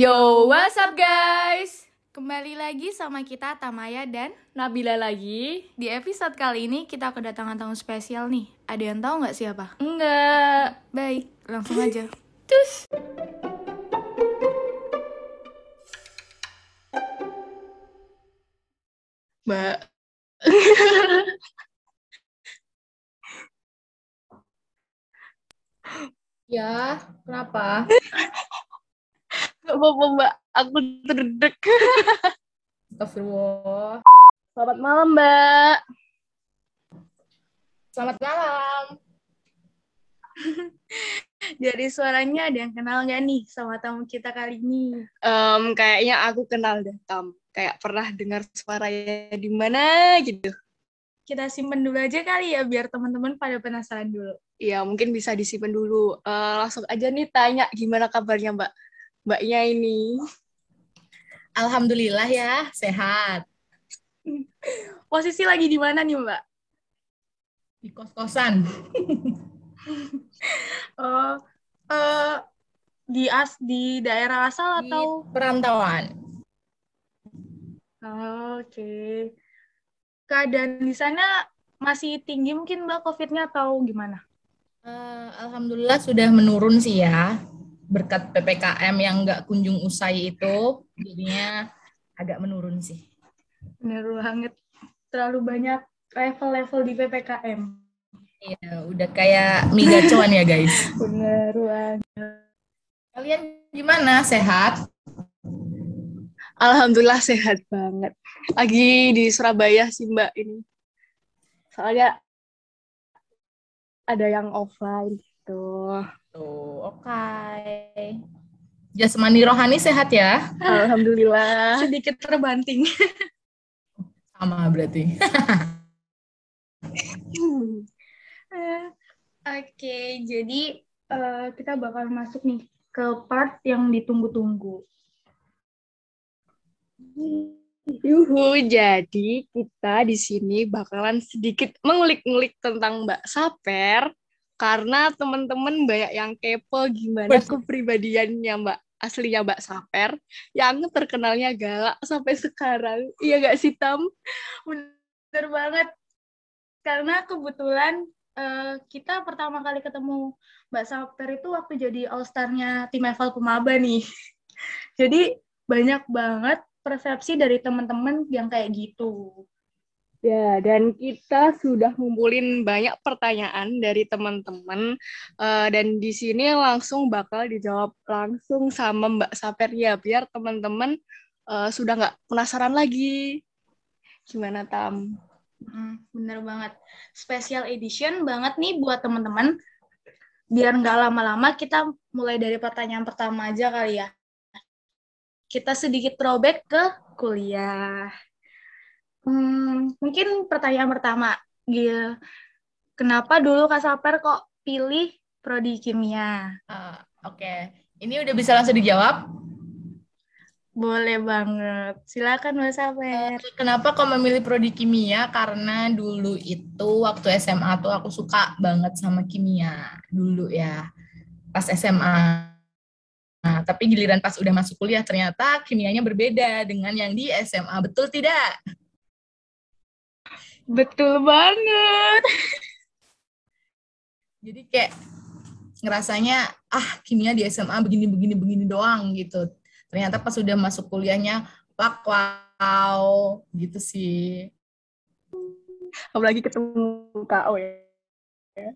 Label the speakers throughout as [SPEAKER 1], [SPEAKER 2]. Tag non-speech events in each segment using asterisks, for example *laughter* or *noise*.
[SPEAKER 1] Yo, what's up guys?
[SPEAKER 2] Kembali lagi sama kita Tamaya dan
[SPEAKER 1] Nabila lagi?
[SPEAKER 2] di episode kali ini kita kedatangan tamu spesial nih. Ada yang tahu nggak siapa?
[SPEAKER 1] Enggak.
[SPEAKER 2] Baik, langsung aja.
[SPEAKER 1] Cus. Mbak. *laughs*
[SPEAKER 3] Ya, kenapa? *laughs*
[SPEAKER 1] Gak apa-apa mbak, aku terdek.
[SPEAKER 3] Astagfirullah.
[SPEAKER 1] Selamat malam mbak.
[SPEAKER 3] Selamat malam. *laughs*
[SPEAKER 2] Dari suaranya ada yang kenal nggak nih sama tamu kita kali ini?
[SPEAKER 1] Em, kayaknya aku kenal deh Tam. Kayak pernah dengar suaranya di mana gitu.
[SPEAKER 2] Kita simpen dulu aja kali ya biar teman-teman pada penasaran dulu.
[SPEAKER 1] Iya, mungkin bisa disimpan dulu. Eh, langsung aja nih tanya gimana kabarnya mbak. Mbaknya ini.
[SPEAKER 3] Alhamdulillah ya, sehat.
[SPEAKER 2] Posisi lagi di mana nih mbak?
[SPEAKER 3] Di kos-kosan. *laughs*
[SPEAKER 2] Oh, eh, di as di daerah asal
[SPEAKER 3] Di
[SPEAKER 2] atau?
[SPEAKER 3] perantauan.
[SPEAKER 2] Oh, Oke. Keadaan di sana masih tinggi mungkin mbak COVID-nya atau gimana?
[SPEAKER 3] Eh, Alhamdulillah sudah menurun sih ya. Berkat PPKM yang nggak kunjung usai itu, jadinya agak menurun sih.
[SPEAKER 2] Bener banget. Terlalu banyak level-level di PPKM.
[SPEAKER 3] Iya, udah kayak mie gacoan ya guys. *laughs*
[SPEAKER 2] Bener banget.
[SPEAKER 3] Kalian gimana? Sehat?
[SPEAKER 1] Alhamdulillah sehat banget. Lagi di Surabaya sih Mbak ini. Soalnya ada yang offline gitu.
[SPEAKER 3] Tuh, oke. Jasmani rohani sehat ya?
[SPEAKER 1] Alhamdulillah.
[SPEAKER 2] Sedikit terbanting.
[SPEAKER 3] Sama berarti.
[SPEAKER 2] Eh, Oke, jadi eh, kita bakal masuk nih ke part yang ditunggu-tunggu.
[SPEAKER 1] Yuhu, jadi kita di sini bakalan sedikit mengulik-ngulik tentang Mbak Saper karena teman-teman banyak yang kepo gimana
[SPEAKER 3] Betul.
[SPEAKER 1] kepribadiannya Mbak aslinya Mbak Saper yang terkenalnya galak sampai sekarang. Iya gak sih Tam?
[SPEAKER 2] Bener banget. Karena kebetulan eh, kita pertama kali ketemu Mbak Saper itu waktu jadi all-star-nya tim Eval Pemaba nih. Jadi banyak banget persepsi dari teman-teman yang kayak gitu.
[SPEAKER 1] Ya, dan kita sudah ngumpulin banyak pertanyaan dari teman-teman eh, dan di sini langsung bakal dijawab langsung sama Mbak Saper ya, biar teman-teman eh, sudah nggak penasaran lagi. Gimana Tam?
[SPEAKER 2] Mm, bener banget. Special edition banget nih buat teman-teman. Biar nggak lama-lama, kita mulai dari pertanyaan pertama aja kali ya. Kita sedikit throwback ke kuliah. Hmm, mungkin pertanyaan pertama, Gil. Kenapa dulu Kak Saper kok pilih prodi kimia?
[SPEAKER 3] Ah, Oke, ini udah bisa langsung dijawab.
[SPEAKER 2] Boleh banget. Silakan Mbak Saper.
[SPEAKER 3] Kenapa kok memilih prodi kimia? Karena dulu itu waktu SMA tuh aku suka banget sama kimia dulu ya, pas SMA. Nah, tapi giliran pas udah masuk kuliah ternyata kimianya berbeda dengan yang di SMA. Betul tidak?
[SPEAKER 2] Betul banget. *laughs*
[SPEAKER 3] Jadi kayak ngerasanya ah kimia di SMA begini begini begini doang gitu. Ternyata pas udah masuk kuliahnya wak wow gitu sih.
[SPEAKER 1] Apalagi ketemu KO ya.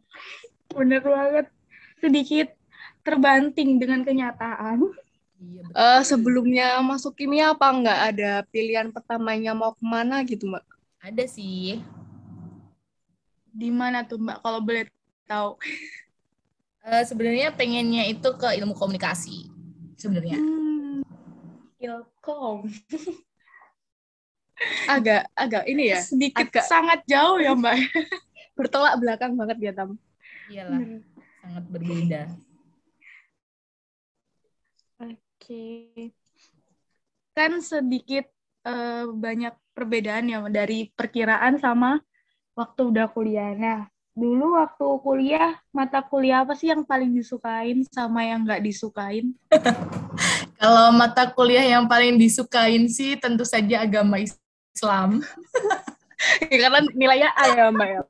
[SPEAKER 2] Bener banget. Sedikit terbanting dengan kenyataan.
[SPEAKER 3] Iya betul.
[SPEAKER 1] Eh, sebelumnya masuk kimia apa nggak ada pilihan pertamanya mau ke mana gitu Mbak?
[SPEAKER 3] Ada sih.
[SPEAKER 2] Di mana tuh Mbak kalau boleh tahu?
[SPEAKER 3] Eh, sebenarnya pengennya itu ke ilmu komunikasi sebenarnya.
[SPEAKER 2] Hmm, Ilkom. *laughs*
[SPEAKER 1] Agak agak ini ya,
[SPEAKER 2] Sedikit
[SPEAKER 1] agak-
[SPEAKER 2] sangat jauh ya Mbak. *laughs*
[SPEAKER 1] bertolak belakang banget ya Tam.
[SPEAKER 3] Iyalah, sangat berbeda.
[SPEAKER 2] Oke. Kan sedikit eh, banyak perbedaan ya dari perkiraan sama waktu udah kuliah. Nah, dulu waktu kuliah, mata kuliah apa sih yang paling disukain sama yang nggak disukain? *laughs*
[SPEAKER 3] Kalau mata kuliah yang paling disukain sih tentu saja agama Islam. *laughs*
[SPEAKER 1] ya, karena nilainya A ya Mbak ya.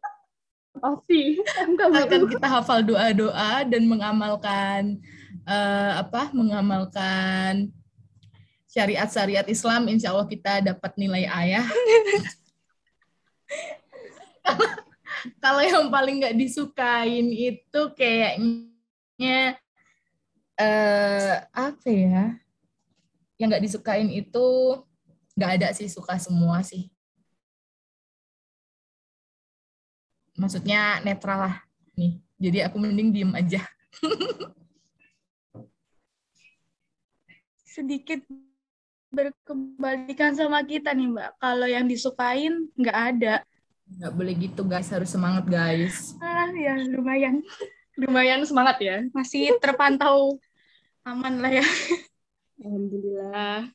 [SPEAKER 1] Pasti.
[SPEAKER 3] Akan kita hafal doa-doa dan mengamalkan uh, apa? Mengamalkan syariat-syariat Islam, insya Allah kita dapat nilai A ya. *laughs* Kalau yang paling nggak disukain itu kayaknya uh, apa ya? yang nggak disukain itu nggak ada sih suka semua sih maksudnya netral lah nih jadi aku mending diem aja *laughs*
[SPEAKER 2] sedikit berkembalikan sama kita nih mbak. Kalau yang disukain nggak ada.
[SPEAKER 3] Nggak boleh gitu guys. Harus semangat guys.
[SPEAKER 2] Ah ya lumayan.
[SPEAKER 1] Lumayan semangat ya.
[SPEAKER 2] Masih terpantau aman lah ya.
[SPEAKER 1] Alhamdulillah.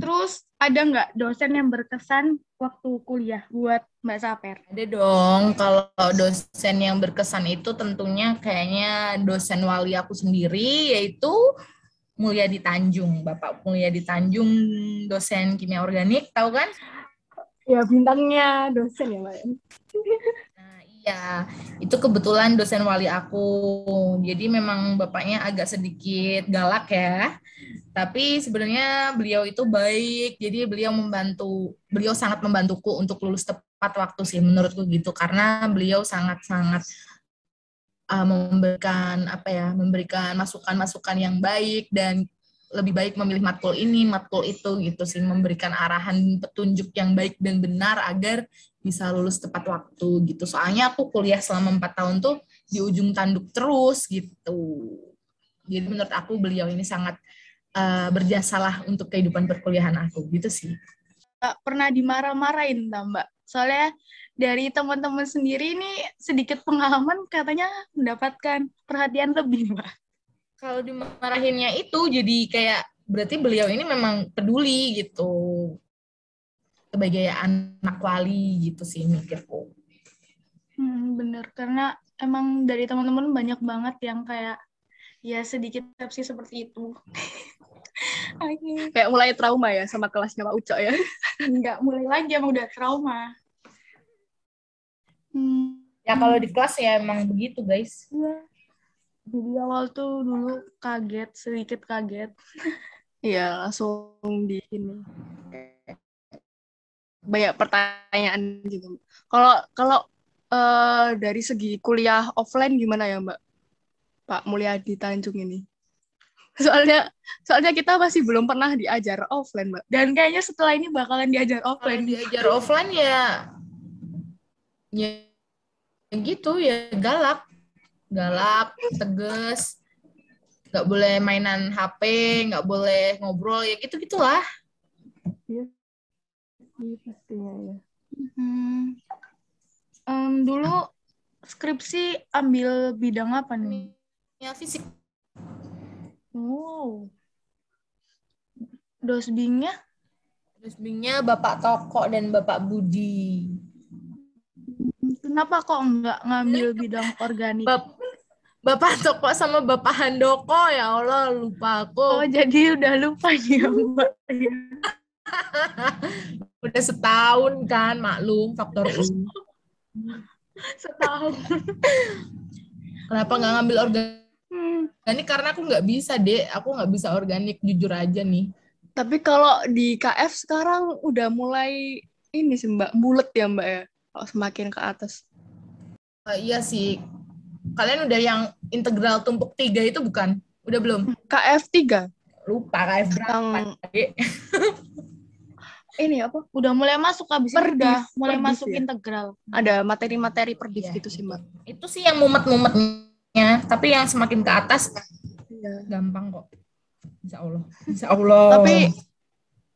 [SPEAKER 2] Terus ada nggak dosen yang berkesan waktu kuliah buat Mbak Saper?
[SPEAKER 3] Ada dong. Kalau dosen yang berkesan itu tentunya kayaknya dosen wali aku sendiri yaitu Mulia di Tanjung. Bapak Mulia di Tanjung dosen kimia organik, tahu kan?
[SPEAKER 1] Ya bintangnya dosen ya, Mbak.
[SPEAKER 3] Nah, iya, itu kebetulan dosen wali aku. Jadi memang bapaknya agak sedikit galak ya tapi sebenarnya beliau itu baik jadi beliau membantu beliau sangat membantuku untuk lulus tepat waktu sih menurutku gitu karena beliau sangat sangat uh, memberikan apa ya memberikan masukan-masukan yang baik dan lebih baik memilih matkul ini matkul itu gitu sih memberikan arahan petunjuk yang baik dan benar agar bisa lulus tepat waktu gitu soalnya aku kuliah selama empat tahun tuh di ujung tanduk terus gitu jadi menurut aku beliau ini sangat uh, berjasalah untuk kehidupan perkuliahan aku gitu sih.
[SPEAKER 2] Pernah dimarah-marahin Mbak. Soalnya dari teman-teman sendiri ini sedikit pengalaman katanya mendapatkan perhatian lebih Mbak.
[SPEAKER 3] Kalau dimarahinnya itu jadi kayak berarti beliau ini memang peduli gitu sebagai anak wali gitu sih mikirku.
[SPEAKER 2] Hmm, bener karena emang dari teman-teman banyak banget yang kayak ya sedikit sih seperti itu. *laughs*
[SPEAKER 1] okay. Kayak mulai trauma ya sama kelasnya Pak Uco ya?
[SPEAKER 2] Enggak, mulai lagi emang udah trauma.
[SPEAKER 3] Hmm. Ya kalau di kelas ya emang begitu guys.
[SPEAKER 2] Iya. Jadi awal tuh dulu kaget, sedikit kaget. *laughs*
[SPEAKER 1] Iya, langsung di sini. Banyak pertanyaan gitu. Kalau kalau uh, dari segi kuliah offline gimana ya Mbak? Pak Mulyadi Tanjung ini? *laughs* soalnya soalnya kita masih belum pernah diajar offline mbak dan kayaknya setelah ini bakalan diajar offline
[SPEAKER 3] Kalo diajar offline ya ya gitu ya galak galak tegas nggak boleh mainan HP nggak boleh ngobrol ya gitu gitulah
[SPEAKER 1] iya iya pastinya ya
[SPEAKER 2] hmm. um, dulu skripsi ambil bidang apa nih
[SPEAKER 3] ya fisik
[SPEAKER 2] Wow. Dosbingnya?
[SPEAKER 3] Dosbingnya Bapak Toko dan Bapak Budi.
[SPEAKER 2] Kenapa kok nggak ngambil bidang organik?
[SPEAKER 3] Bap Bapak Toko sama Bapak Handoko ya Allah lupa aku.
[SPEAKER 2] Oh jadi udah lupa ya Mbak. *laughs*
[SPEAKER 3] udah setahun kan maklum faktor
[SPEAKER 2] setahun.
[SPEAKER 3] Kenapa nggak ngambil organik? organik karena aku nggak bisa deh aku nggak bisa organik jujur aja nih
[SPEAKER 1] tapi kalau di KF sekarang udah mulai ini sih mbak bulat ya mbak ya semakin ke atas.
[SPEAKER 3] Uh, iya sih. Kalian udah yang integral tumpuk tiga itu bukan? Udah belum?
[SPEAKER 1] KF tiga.
[SPEAKER 3] Lupa KF berapa yang... *laughs*
[SPEAKER 1] ini apa?
[SPEAKER 2] Udah mulai masuk habis
[SPEAKER 1] perdif,
[SPEAKER 2] udah mulai
[SPEAKER 1] perdif
[SPEAKER 2] masuk
[SPEAKER 1] ya?
[SPEAKER 2] integral.
[SPEAKER 1] Ada materi-materi perdif ya, gitu sih mbak.
[SPEAKER 3] Itu sih yang mumet-mumet ya tapi yang semakin ke atas
[SPEAKER 1] ya.
[SPEAKER 3] gampang kok. Insya Allah. Insya Allah.
[SPEAKER 1] Tapi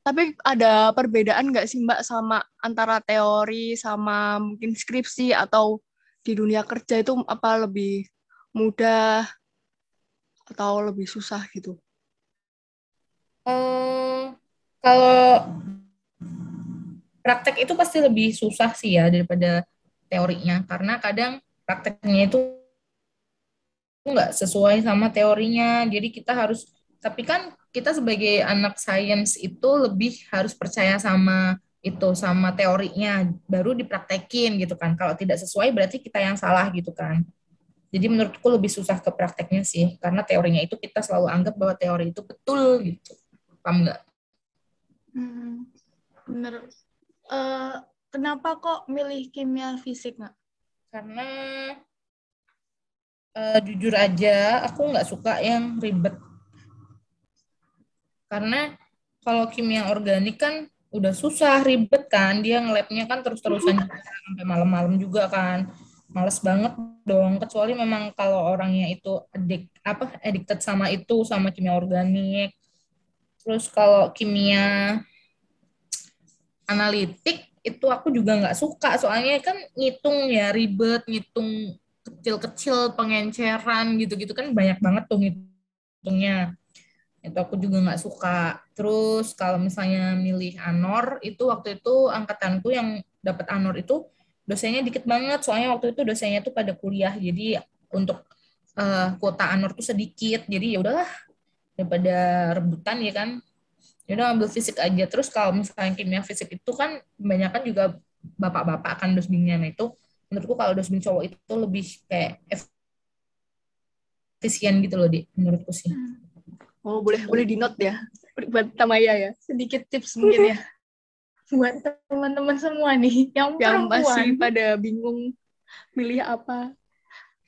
[SPEAKER 1] tapi ada perbedaan nggak sih mbak sama antara teori sama mungkin skripsi atau di dunia kerja itu apa lebih mudah atau lebih susah gitu?
[SPEAKER 3] Hmm, kalau praktek itu pasti lebih susah sih ya daripada teorinya. Karena kadang prakteknya itu nggak sesuai sama teorinya. Jadi kita harus Tapi kan kita sebagai anak sains itu lebih harus percaya sama itu sama teorinya baru dipraktekin gitu kan. Kalau tidak sesuai berarti kita yang salah gitu kan. Jadi menurutku lebih susah ke prakteknya sih karena teorinya itu kita selalu anggap bahwa teori itu betul gitu. Paham nggak?
[SPEAKER 2] Hmm, bener. Uh, kenapa kok milih kimia fisik nggak?
[SPEAKER 3] Karena uh, jujur aja aku nggak suka yang ribet karena kalau kimia organik kan udah susah ribet kan. Dia ngelabnya kan terus-terusan sampai malam-malam juga kan. Males banget dong. Kecuali memang kalau orangnya itu adik apa addicted sama itu sama kimia organik. Terus kalau kimia analitik itu aku juga nggak suka. Soalnya kan ngitung ya ribet ngitung kecil-kecil pengenceran gitu-gitu. Kan banyak banget tuh ngitungnya itu aku juga nggak suka. Terus kalau misalnya milih anor itu waktu itu angkatanku yang dapat anor itu dosennya dikit banget. Soalnya waktu itu dosennya tuh pada kuliah jadi untuk uh, kuota anor tuh sedikit. Jadi ya udahlah daripada rebutan ya kan? Ya udah ambil fisik aja. Terus kalau misalnya kimia fisik itu kan kebanyakan juga bapak-bapak akan dosbingnya nah itu menurutku kalau dosbing cowok itu lebih kayak efisien gitu loh di menurutku sih. Hmm.
[SPEAKER 1] Oh, boleh boleh di note ya buat Tamaya ya.
[SPEAKER 2] Sedikit tips mungkin ya. buat teman-teman semua nih yang, yang
[SPEAKER 1] masih pada bingung milih apa.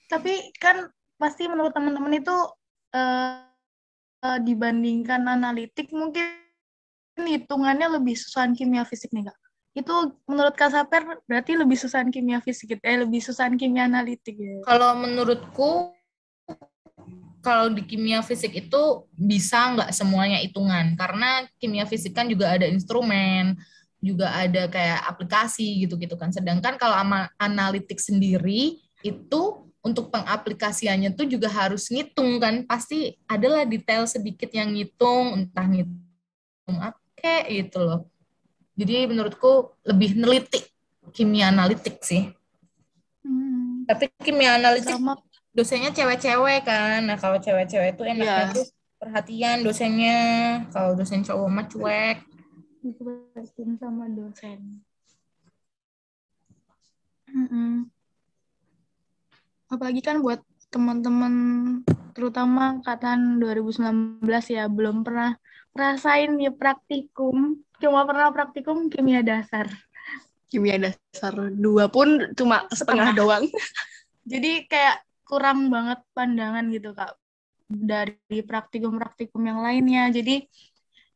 [SPEAKER 2] Tapi kan pasti menurut teman-teman itu uh, uh, dibandingkan analitik mungkin hitungannya lebih susahan kimia fisik nih kak. Itu menurut Kak Saper berarti lebih susahan kimia fisik, eh lebih susahan kimia analitik ya.
[SPEAKER 3] Kalau menurutku kalau di kimia fisik itu bisa nggak semuanya hitungan. Karena kimia fisik kan juga ada instrumen juga ada kayak aplikasi gitu-gitu kan. Sedangkan kalau sama analitik sendiri itu untuk pengaplikasiannya tuh juga harus ngitung kan. Pasti adalah detail sedikit yang ngitung entah ngitung apa kayak gitu loh. Jadi menurutku lebih neliti kimia analitik sih. Hmm. tapi kimia analitik Sama dosennya cewek-cewek kan. Nah, kalau cewek-cewek itu enaknya yeah. tuh perhatian dosennya. Kalau dosen cowok mah cuek.
[SPEAKER 2] Diperhatiin sama dosen. Mm -mm. Apalagi kan buat teman-teman terutama angkatan 2019 ya belum pernah rasain ya praktikum cuma pernah praktikum kimia dasar
[SPEAKER 1] kimia dasar dua pun cuma setengah, setengah doang *laughs*
[SPEAKER 2] jadi kayak kurang banget pandangan gitu kak dari praktikum-praktikum yang lainnya. Jadi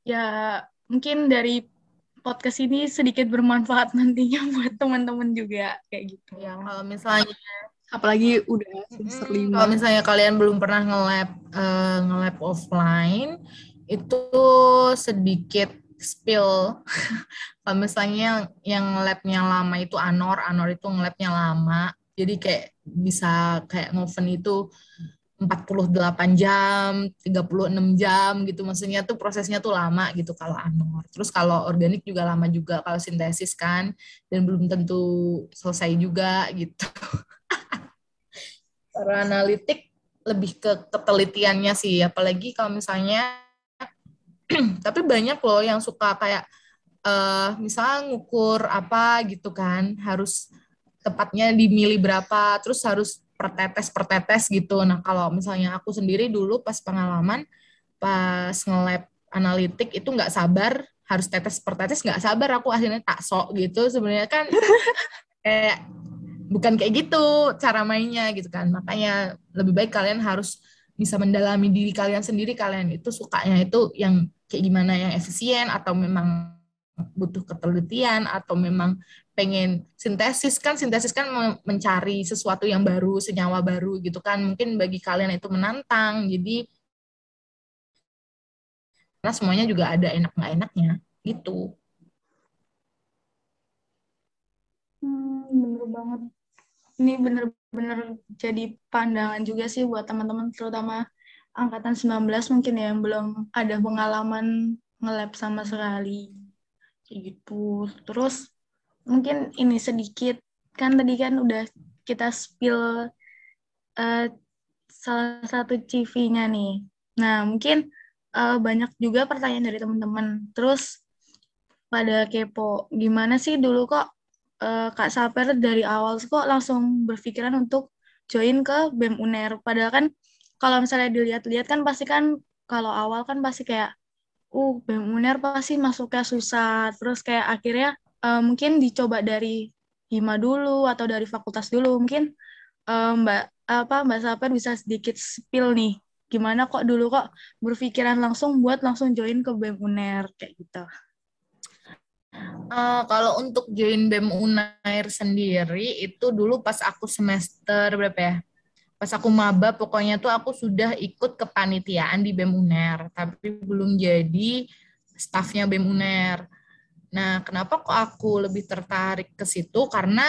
[SPEAKER 2] ya mungkin dari podcast ini sedikit bermanfaat *laughs* nantinya buat teman-teman juga kayak gitu.
[SPEAKER 3] Ya kalau misalnya
[SPEAKER 1] apalagi udah semester
[SPEAKER 3] lima. kalau misalnya kalian belum pernah nge-lab uh, nge-lab offline itu sedikit spill. *laughs* Kalau misalnya yang labnya lama itu Anor Anor itu nge-labnya lama jadi kayak bisa kayak ngoven itu 48 jam, 36 jam gitu. Maksudnya tuh prosesnya tuh lama gitu kalau anor. Terus kalau organik juga lama juga kalau sintesis kan dan belum tentu selesai juga gitu. *laughs* Kalau analitik lebih ke ketelitiannya sih, apalagi kalau misalnya *clears throat* tapi banyak loh yang suka kayak uh, misalnya ngukur apa gitu kan, harus tepatnya dimilih berapa, terus harus per tetes per tetes gitu. Nah kalau misalnya aku sendiri dulu pas pengalaman pas nge-lab analitik itu nggak sabar harus tetes per tetes nggak sabar. Aku akhirnya tak sok gitu sebenarnya kan. *laughs* Kayak bukan kayak gitu cara mainnya gitu kan. Makanya lebih baik kalian harus bisa mendalami diri kalian sendiri. Kalian itu sukanya itu yang kayak gimana yang efisien atau memang butuh ketelitian atau memang pengen sintesis kan sintesis kan mencari sesuatu yang baru senyawa baru gitu kan. Mungkin bagi kalian itu menantang jadi karena semuanya juga ada enak nggak enaknya gitu.
[SPEAKER 2] Hmm, bener banget. Ini bener-bener jadi pandangan juga sih buat teman-teman terutama angkatan 19 mungkin ya yang belum ada pengalaman nge-lab sama sekali. Gitu. Terus mungkin ini sedikit kan tadi kan udah kita spill uh, salah satu CV-nya nih. Nah, mungkin uh, banyak juga pertanyaan dari teman-teman. Terus pada kepo, gimana sih dulu kok uh, Kak Saper dari awal kok langsung berpikiran untuk join ke BEM UNER? Padahal kan kalau misalnya dilihat-lihat kan pasti kan kalau awal kan pasti kayak, uh BEM UNER pasti masuknya susah. Terus kayak akhirnya uh, mungkin dicoba dari Hima dulu atau dari fakultas dulu. Mungkin uh, Mbak apa Mbak Saper bisa sedikit spill nih gimana kok dulu kok berpikiran langsung buat langsung join ke BEM UNER kayak gitu.
[SPEAKER 3] Uh, kalau untuk join BEM UNAIR sendiri itu dulu pas aku semester berapa ya? Pas aku maba pokoknya tuh aku sudah ikut kepanitiaan di BEM UNER, tapi belum jadi stafnya BEM UNER. Nah, kenapa kok aku lebih tertarik ke situ? Karena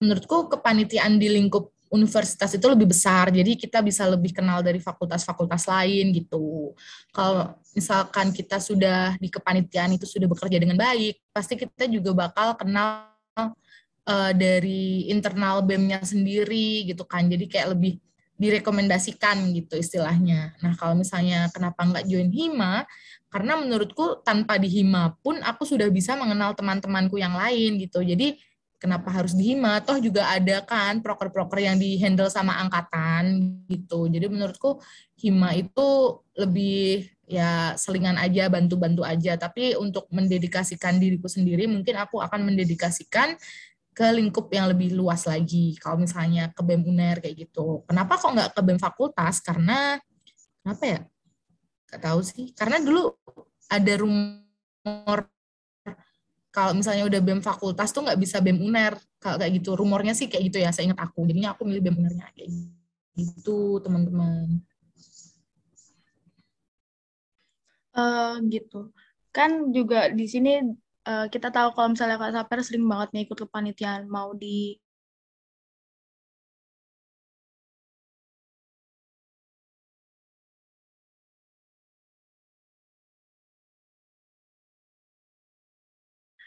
[SPEAKER 3] menurutku kepanitiaan di lingkup universitas itu lebih besar, jadi kita bisa lebih kenal dari fakultas-fakultas lain gitu. Kalau misalkan kita sudah di kepanitiaan itu sudah bekerja dengan baik, pasti kita juga bakal kenal uh, dari internal BEM-nya sendiri gitu kan. Jadi kayak lebih direkomendasikan gitu istilahnya. Nah kalau misalnya kenapa nggak join HIMA, karena menurutku tanpa di HIMA pun aku sudah bisa mengenal teman-temanku yang lain gitu. Jadi kenapa harus di Hima toh juga ada kan proker-proker yang di handle sama angkatan gitu jadi menurutku Hima itu lebih ya selingan aja bantu-bantu aja tapi untuk mendedikasikan diriku sendiri mungkin aku akan mendedikasikan ke lingkup yang lebih luas lagi. Kalau misalnya ke BEM UNER kayak gitu. Kenapa kok nggak ke BEM fakultas? Karena kenapa ya? Gak tahu sih. Karena dulu ada rumor kalau misalnya udah BEM fakultas tuh nggak bisa BEM UNER kalau kayak gitu rumornya sih kayak gitu ya saya ingat aku. Jadinya aku milih BEM UNERnya kayak gitu teman-teman.
[SPEAKER 2] Uh, gitu. Kan juga di sini uh, kita tahu kalau misalnya Kak Saper sering banget nih ikut kepanitiaan mau di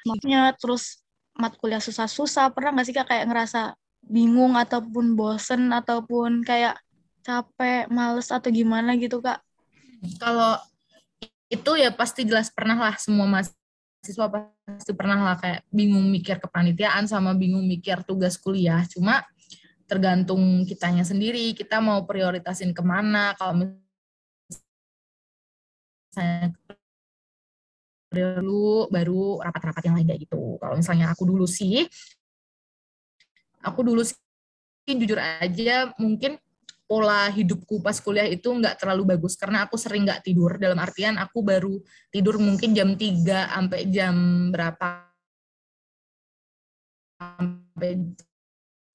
[SPEAKER 2] maksudnya terus mat kuliah susah-susah pernah nggak sih kak kayak ngerasa bingung ataupun bosen ataupun kayak capek males atau gimana gitu kak?
[SPEAKER 3] Kalau itu ya pasti jelas pernah lah semua mahasiswa pasti pernah lah kayak bingung mikir kepanitiaan sama bingung mikir tugas kuliah cuma tergantung kitanya sendiri kita mau prioritasin ke mana kalau misalnya dulu baru rapat-rapat yang lain kayak gitu. Kalau misalnya aku dulu sih, aku dulu sih jujur aja mungkin pola hidupku pas kuliah itu nggak terlalu bagus. Karena aku sering nggak tidur. Dalam artian aku baru tidur mungkin jam 3 sampai jam berapa. Sampai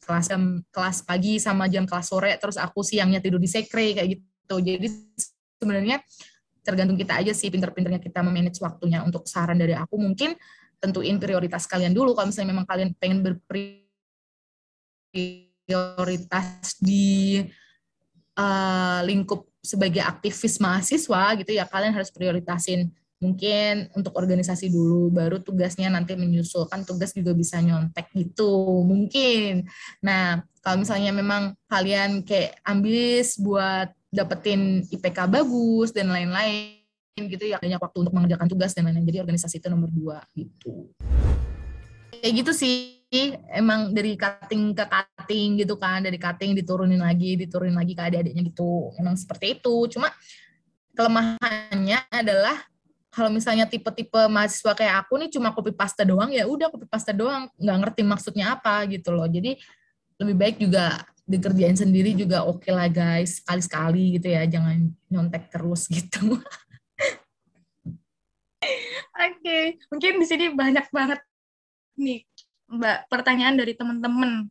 [SPEAKER 3] kelas jam kelas pagi sama jam kelas sore. Terus aku siangnya tidur di sekre kayak gitu. Jadi sebenarnya tergantung kita aja sih pinter-pinternya kita memanage waktunya. Untuk saran dari aku mungkin tentuin prioritas kalian dulu. Kalau misalnya memang kalian pengen berprioritas di uh, lingkup sebagai aktivis mahasiswa gitu ya kalian harus prioritasin. Mungkin untuk organisasi dulu baru tugasnya nanti menyusul. Kan tugas juga bisa nyontek gitu mungkin. Nah kalau misalnya memang kalian kayak ambis buat dapetin IPK bagus dan lain-lain gitu ya banyak waktu untuk mengerjakan tugas dan lain-lain. Jadi organisasi itu nomor dua gitu. Kayak gitu sih emang dari cutting ke cutting gitu kan dari cutting diturunin lagi diturunin lagi ke adik-adiknya gitu. Emang seperti itu. Cuma kelemahannya adalah kalau misalnya tipe-tipe mahasiswa kayak aku nih cuma copy paste doang ya udah copy paste doang. Nggak ngerti maksudnya apa gitu loh. Jadi lebih baik juga dikerjain sendiri juga oke okay lah guys sekali-sekali gitu ya. Jangan nyontek terus gitu. *laughs* Oke
[SPEAKER 2] okay. mungkin di sini banyak banget nih mbak pertanyaan dari teman-teman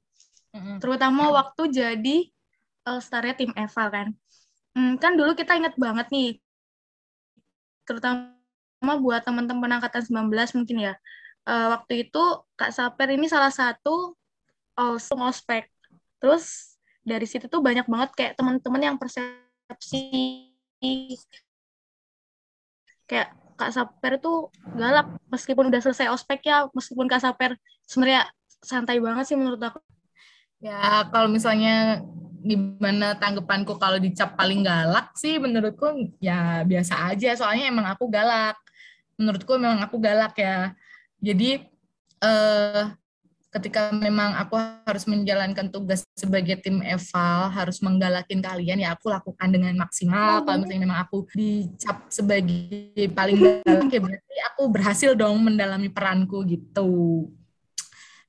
[SPEAKER 2] mm-hmm. terutama waktu jadi uh, starnya tim Eva kan? Hmm, kan dulu kita inget banget nih terutama buat teman-teman angkatan 19 mungkin ya. Uh, waktu itu Kak Saper ini salah satu also ospek terus dari situ tuh banyak banget kayak teman-teman yang persepsi kayak Kak Saper tuh galak. Meskipun udah selesai ospek ya meskipun Kak Saper sebenarnya santai banget sih menurut aku.
[SPEAKER 3] Ya kalau misalnya gimana tanggapanku kalau dicap paling galak sih menurutku ya biasa aja. Soalnya emang aku galak. Menurutku memang aku galak ya. Jadi eh, ketika memang aku harus menjalankan tugas sebagai tim eval harus menggalakin kalian ya aku lakukan dengan maksimal. Kalau misalnya memang aku dicap sebagai paling galak ya berarti aku berhasil dong mendalami peranku gitu.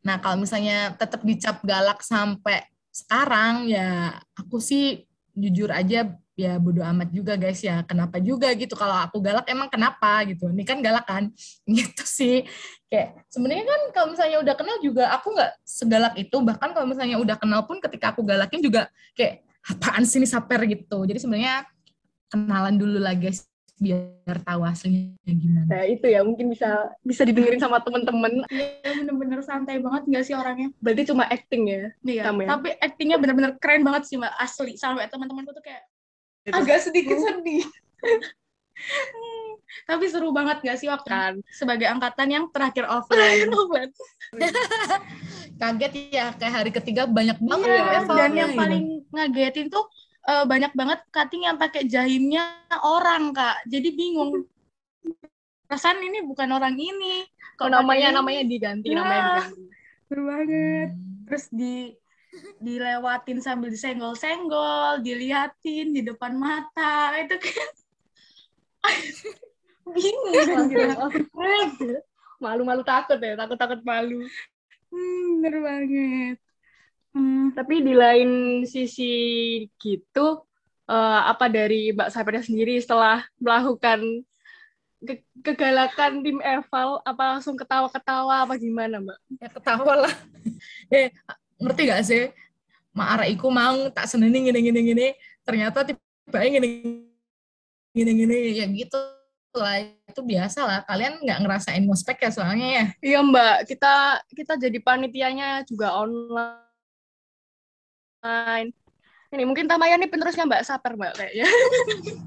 [SPEAKER 3] Nah kalau misalnya tetap dicap galak sampai sekarang ya aku sih jujur aja ya bodo amat juga guys ya. Kenapa juga gitu? Kalau aku galak emang kenapa gitu? Ini kan galak kan? *laughs* Gitu sih. Kayak sebenarnya kan kalau misalnya udah kenal juga aku nggak segalak itu. Bahkan kalau misalnya udah kenal pun ketika aku galakin juga kayak apaan sih ini saper? gitu. Jadi sebenarnya kenalan dulu lah guys biar tahu aslinya gimana.
[SPEAKER 1] Nah itu ya mungkin bisa bisa didengerin sama temen-temen.
[SPEAKER 2] Iya bener-bener santai banget nggak sih orangnya?
[SPEAKER 1] Berarti cuma acting ya?
[SPEAKER 2] Iya. Tapi actingnya bener-bener keren banget sih mbak asli. Sampai teman-temanku tuh kayak agak sedikit sedih. *laughs* Tapi seru banget gak sih waktu kan sebagai angkatan yang terakhir *laughs* offline.
[SPEAKER 3] Kaget ya kayak hari ketiga banyak banget
[SPEAKER 2] iya, ya, dan yang paling ngagetin tuh uh, banyak banget cutting yang pakai jahimnya orang kak. Jadi bingung. Perasaan ini bukan orang ini.
[SPEAKER 1] Kok namanya ini? namanya diganti ya, namanya diganti.
[SPEAKER 2] Banget. Terus di dilewatin sambil disenggol-senggol diliatin di depan mata. Itu *laughs* kan
[SPEAKER 1] bingung malu-malu takut ya takut-takut malu.
[SPEAKER 2] Hmm, bener banget
[SPEAKER 1] Hmm, tapi di lain sisi gitu, uh, apa dari Mbak Sabrina sendiri setelah melakukan ke kegalakan tim eval, apa langsung ketawa-ketawa apa gimana Mbak?
[SPEAKER 3] Ya ketawa lah. *laughs* eh ngerti gak sih? Mak iku mau tak seneni gini gini gini, ternyata tiba gini gini gini ya gitu lah. Itu biasa lah. Kalian nggak ngerasain ngospek ya soalnya ya?
[SPEAKER 1] Iya mbak. Kita kita jadi panitianya juga online lain. Ini mungkin Tamaya nih penerusnya Mbak Saper Mbak kayaknya.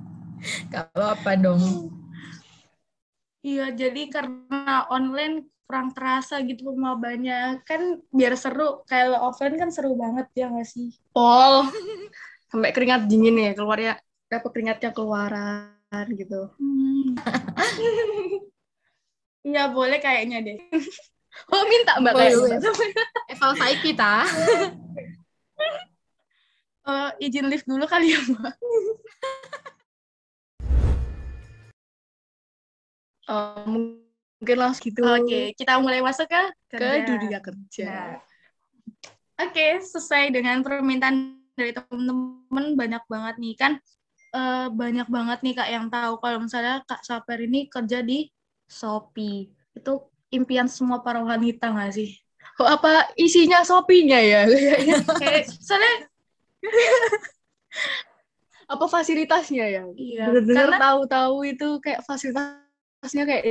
[SPEAKER 1] *laughs*
[SPEAKER 3] Kalau apa dong?
[SPEAKER 2] Iya, jadi karena online kurang terasa gitu banyak Kan biar seru, kalau offline kan seru banget ya nggak sih?
[SPEAKER 1] Oh, sampai keringat dingin ya keluar ya. Apa keringatnya keluaran gitu. Hmm. *laughs*
[SPEAKER 2] Iya, boleh kayaknya deh.
[SPEAKER 1] Oh, minta Mbak
[SPEAKER 3] kayak Eval kita. *laughs*
[SPEAKER 2] uh, izin lift dulu kali ya mbak.
[SPEAKER 1] Uh, *laughs* mungkin langsung gitu.
[SPEAKER 2] Oke okay, kita mulai masuk ke
[SPEAKER 1] kerja. ke dunia kerja. Nah.
[SPEAKER 2] oke okay, sesuai dengan permintaan dari teman-teman banyak banget nih kan? Uh, banyak banget nih kak yang tahu kalau misalnya kak Saper ini kerja di Shopee. Itu impian semua para wanita nggak sih?
[SPEAKER 1] Oh, apa isinya Shopee-nya ya? *laughs*
[SPEAKER 2] Kayak soalnya
[SPEAKER 1] apa fasilitasnya ya?
[SPEAKER 2] Iya
[SPEAKER 1] benar-benar Karena... tahu-tahu itu kayak fasilitasnya kayak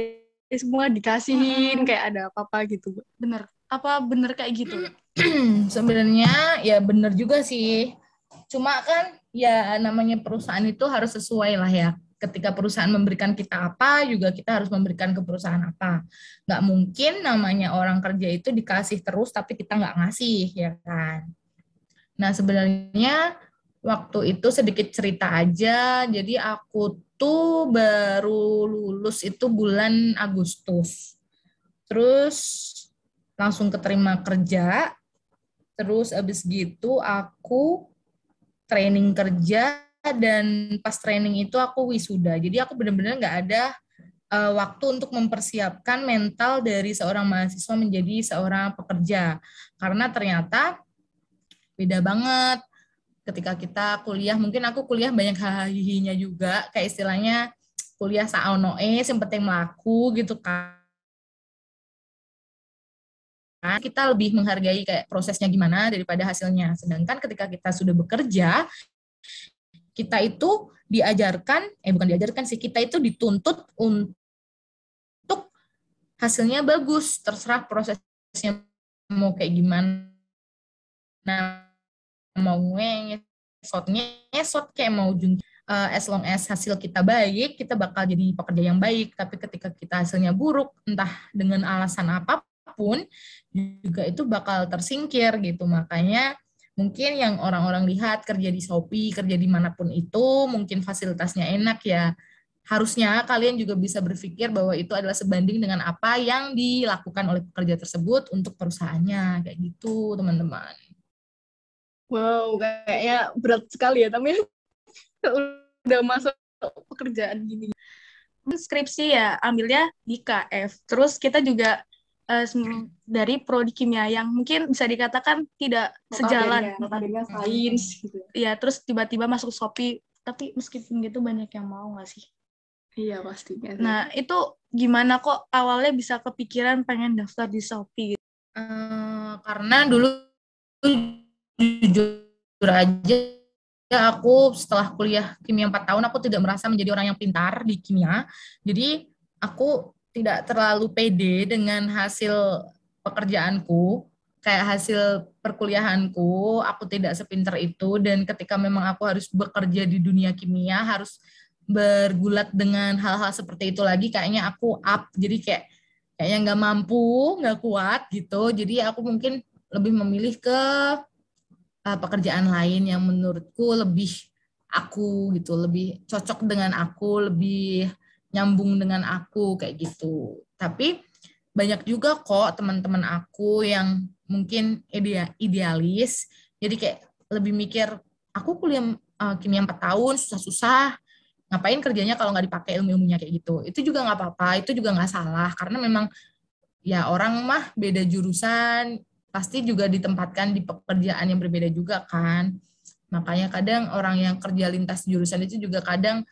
[SPEAKER 1] eh, semua dikasihin hmm. kayak ada apa-apa gitu.
[SPEAKER 2] Bener. Apa bener kayak gitu? *clears throat*
[SPEAKER 3] Sebenarnya ya bener juga sih. Cuma kan ya namanya perusahaan itu harus sesuai lah ya. Ketika perusahaan memberikan kita apa juga kita harus memberikan ke perusahaan apa. Nggak mungkin namanya orang kerja itu dikasih terus tapi kita nggak ngasih ya kan Nah, sebenarnya waktu itu sedikit cerita aja. Jadi aku tuh baru lulus itu bulan Agustus. Terus langsung keterima kerja. Terus abis gitu aku training kerja dan pas training itu aku wisuda. Jadi aku benar-benar nggak ada uh, waktu untuk mempersiapkan mental dari seorang mahasiswa menjadi seorang pekerja. Karena ternyata beda banget. Ketika kita kuliah mungkin aku kuliah banyak hahihinya juga. Kayak istilahnya kuliah saonoe yang penting melaku gitu kan. Kita lebih menghargai kayak prosesnya gimana daripada hasilnya. Sedangkan ketika kita sudah bekerja kita itu diajarkan eh bukan diajarkan sih kita itu dituntut untuk hasilnya bagus. Terserah prosesnya mau kayak gimana. nah mau ngesot ngesot kayak mau ujung uh, as long as hasil kita baik kita bakal jadi pekerja yang baik tapi ketika kita hasilnya buruk entah dengan alasan apa pun juga itu bakal tersingkir gitu makanya mungkin yang orang-orang lihat kerja di Shopee, kerja di mana pun itu, mungkin fasilitasnya enak ya. Harusnya kalian juga bisa berpikir bahwa itu adalah sebanding dengan apa yang dilakukan oleh pekerja tersebut untuk perusahaannya, kayak gitu teman-teman.
[SPEAKER 1] Wow, kayaknya berat sekali ya, tapi *laughs* udah masuk pekerjaan gini.
[SPEAKER 2] Skripsi ya ambilnya di KF. Terus kita juga uh, dari prodi kimia yang mungkin bisa dikatakan tidak sejalan.
[SPEAKER 1] notabene sains gitu
[SPEAKER 2] ya. Terus tiba-tiba masuk Shopee. Tapi meskipun gitu banyak yang mau nggak sih?
[SPEAKER 1] Iya pastinya
[SPEAKER 2] nah itu gimana kok awalnya bisa kepikiran pengen daftar di Shopee gitu?
[SPEAKER 3] uh, karena dulu jujur aja aku setelah kuliah kimia 4 tahun aku tidak merasa menjadi orang yang pintar di kimia. Jadi aku tidak terlalu pede dengan hasil pekerjaanku, kayak hasil perkuliahanku, aku tidak sepinter itu. Dan ketika memang aku harus bekerja di dunia kimia harus bergulat dengan hal-hal seperti itu lagi kayaknya aku up. Jadi kayak kayaknya nggak mampu nggak kuat gitu. Jadi aku mungkin lebih memilih ke uh, pekerjaan lain yang menurutku lebih aku gitu lebih cocok dengan aku lebih nyambung dengan aku kayak gitu. Tapi banyak juga kok teman-teman aku yang mungkin idealis, jadi kayak lebih mikir, aku kuliah uh, kimia 4 tahun, susah-susah, ngapain kerjanya kalau nggak dipakai ilmu-ilmunya kayak gitu. Itu juga nggak apa-apa, itu juga nggak salah, karena memang ya orang mah beda jurusan, pasti juga ditempatkan di pekerjaan yang berbeda juga kan. Makanya kadang orang yang kerja lintas jurusan itu juga kadang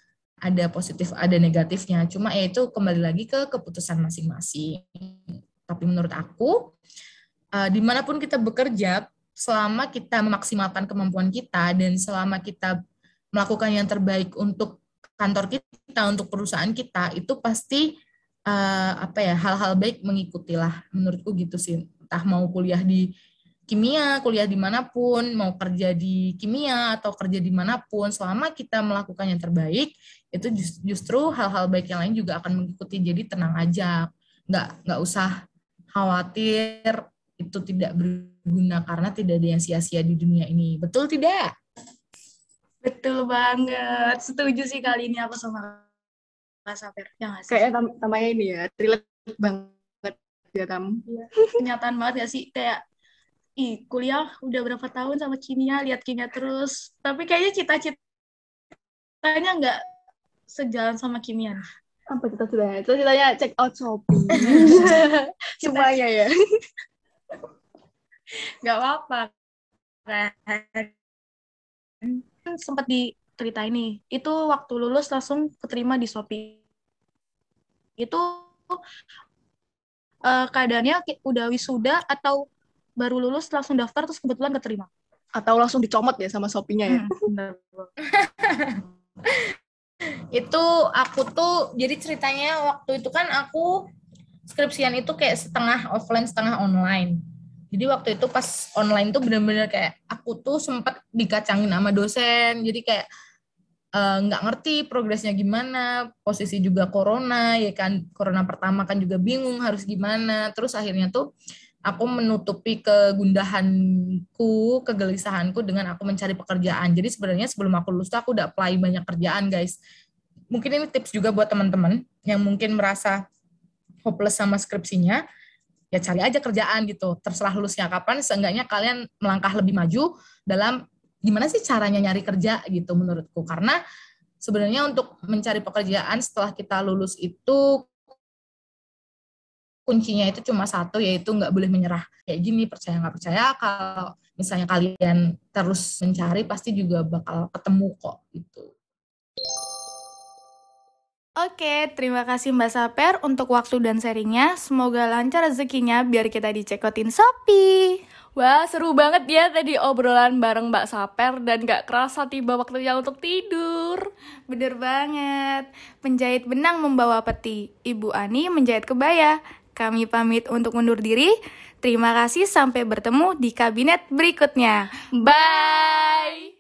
[SPEAKER 3] ada positif, ada negatifnya. Cuma ya itu kembali lagi ke keputusan masing-masing. Tapi menurut aku, uh, di mana pun kita bekerja, selama kita memaksimalkan kemampuan kita dan selama kita melakukan yang terbaik untuk kantor kita, untuk perusahaan kita, itu pasti uh, apa ya hal-hal baik mengikutilah. Menurutku gitu sih. Entah mau kuliah di kimia, kuliah di mana pun, mau kerja di kimia atau kerja di mana pun, selama kita melakukan yang terbaik, itu justru hal-hal baik yang lain juga akan mengikuti. Jadi tenang aja, nggak nggak usah khawatir itu tidak berguna karena tidak ada yang sia-sia di dunia ini. Betul tidak?
[SPEAKER 2] Betul banget. Setuju sih kali ini aku sama Kak Saper.
[SPEAKER 1] Ya Kayak tam tamanya ini ya, relate banget ya Tam.
[SPEAKER 2] Iya. Kenyataan banget ya sih. Kayak ih kuliah udah berapa tahun sama kimia lihat kimia terus. Tapi kayaknya cita-citanya nggak sejalan sama kimia
[SPEAKER 1] apa cita-citanya? Cita-citanya check out shopee. *laughs* Semuanya ya? *laughs*
[SPEAKER 2] Nggak apa-apa. Kan sempat cerita ini itu waktu lulus langsung keterima di shopee. Itu uh, keadaannya udah wisuda atau baru lulus langsung daftar terus kebetulan keterima.
[SPEAKER 1] Atau langsung dicomot ya sama Shopee-nya ya? Hmm, *laughs*
[SPEAKER 3] itu aku tuh jadi ceritanya waktu itu kan aku skripsian itu kayak setengah offline setengah online. Jadi waktu itu pas online tuh bener-bener kayak aku tuh sempat dikacangin sama dosen. Jadi kayak nggak uh, ngerti progresnya gimana posisi juga corona ya kan corona pertama kan juga bingung harus gimana terus akhirnya tuh aku menutupi kegundahanku, kegelisahanku dengan aku mencari pekerjaan. Jadi sebenarnya sebelum aku lulus aku udah apply banyak kerjaan, guys. Mungkin ini tips juga buat teman-teman yang mungkin merasa hopeless sama skripsinya, ya cari aja kerjaan gitu. Terserah lulusnya kapan, seenggaknya kalian melangkah lebih maju dalam gimana sih caranya nyari kerja gitu menurutku. Karena sebenarnya untuk mencari pekerjaan setelah kita lulus itu kuncinya itu cuma satu yaitu nggak boleh menyerah kayak gini percaya nggak percaya kalau misalnya kalian terus mencari pasti juga bakal ketemu kok gitu.
[SPEAKER 2] Oke, terima kasih Mbak Saper untuk waktu dan sharingnya. Semoga lancar rezekinya biar kita dicekotin Shopee.
[SPEAKER 1] Wah, seru banget ya tadi obrolan bareng Mbak Saper dan gak kerasa tiba waktunya untuk tidur.
[SPEAKER 2] Bener banget. Penjahit benang membawa peti. Ibu Ani menjahit kebaya. Kami pamit untuk mundur diri. Terima kasih sampai bertemu di kabinet berikutnya. Bye!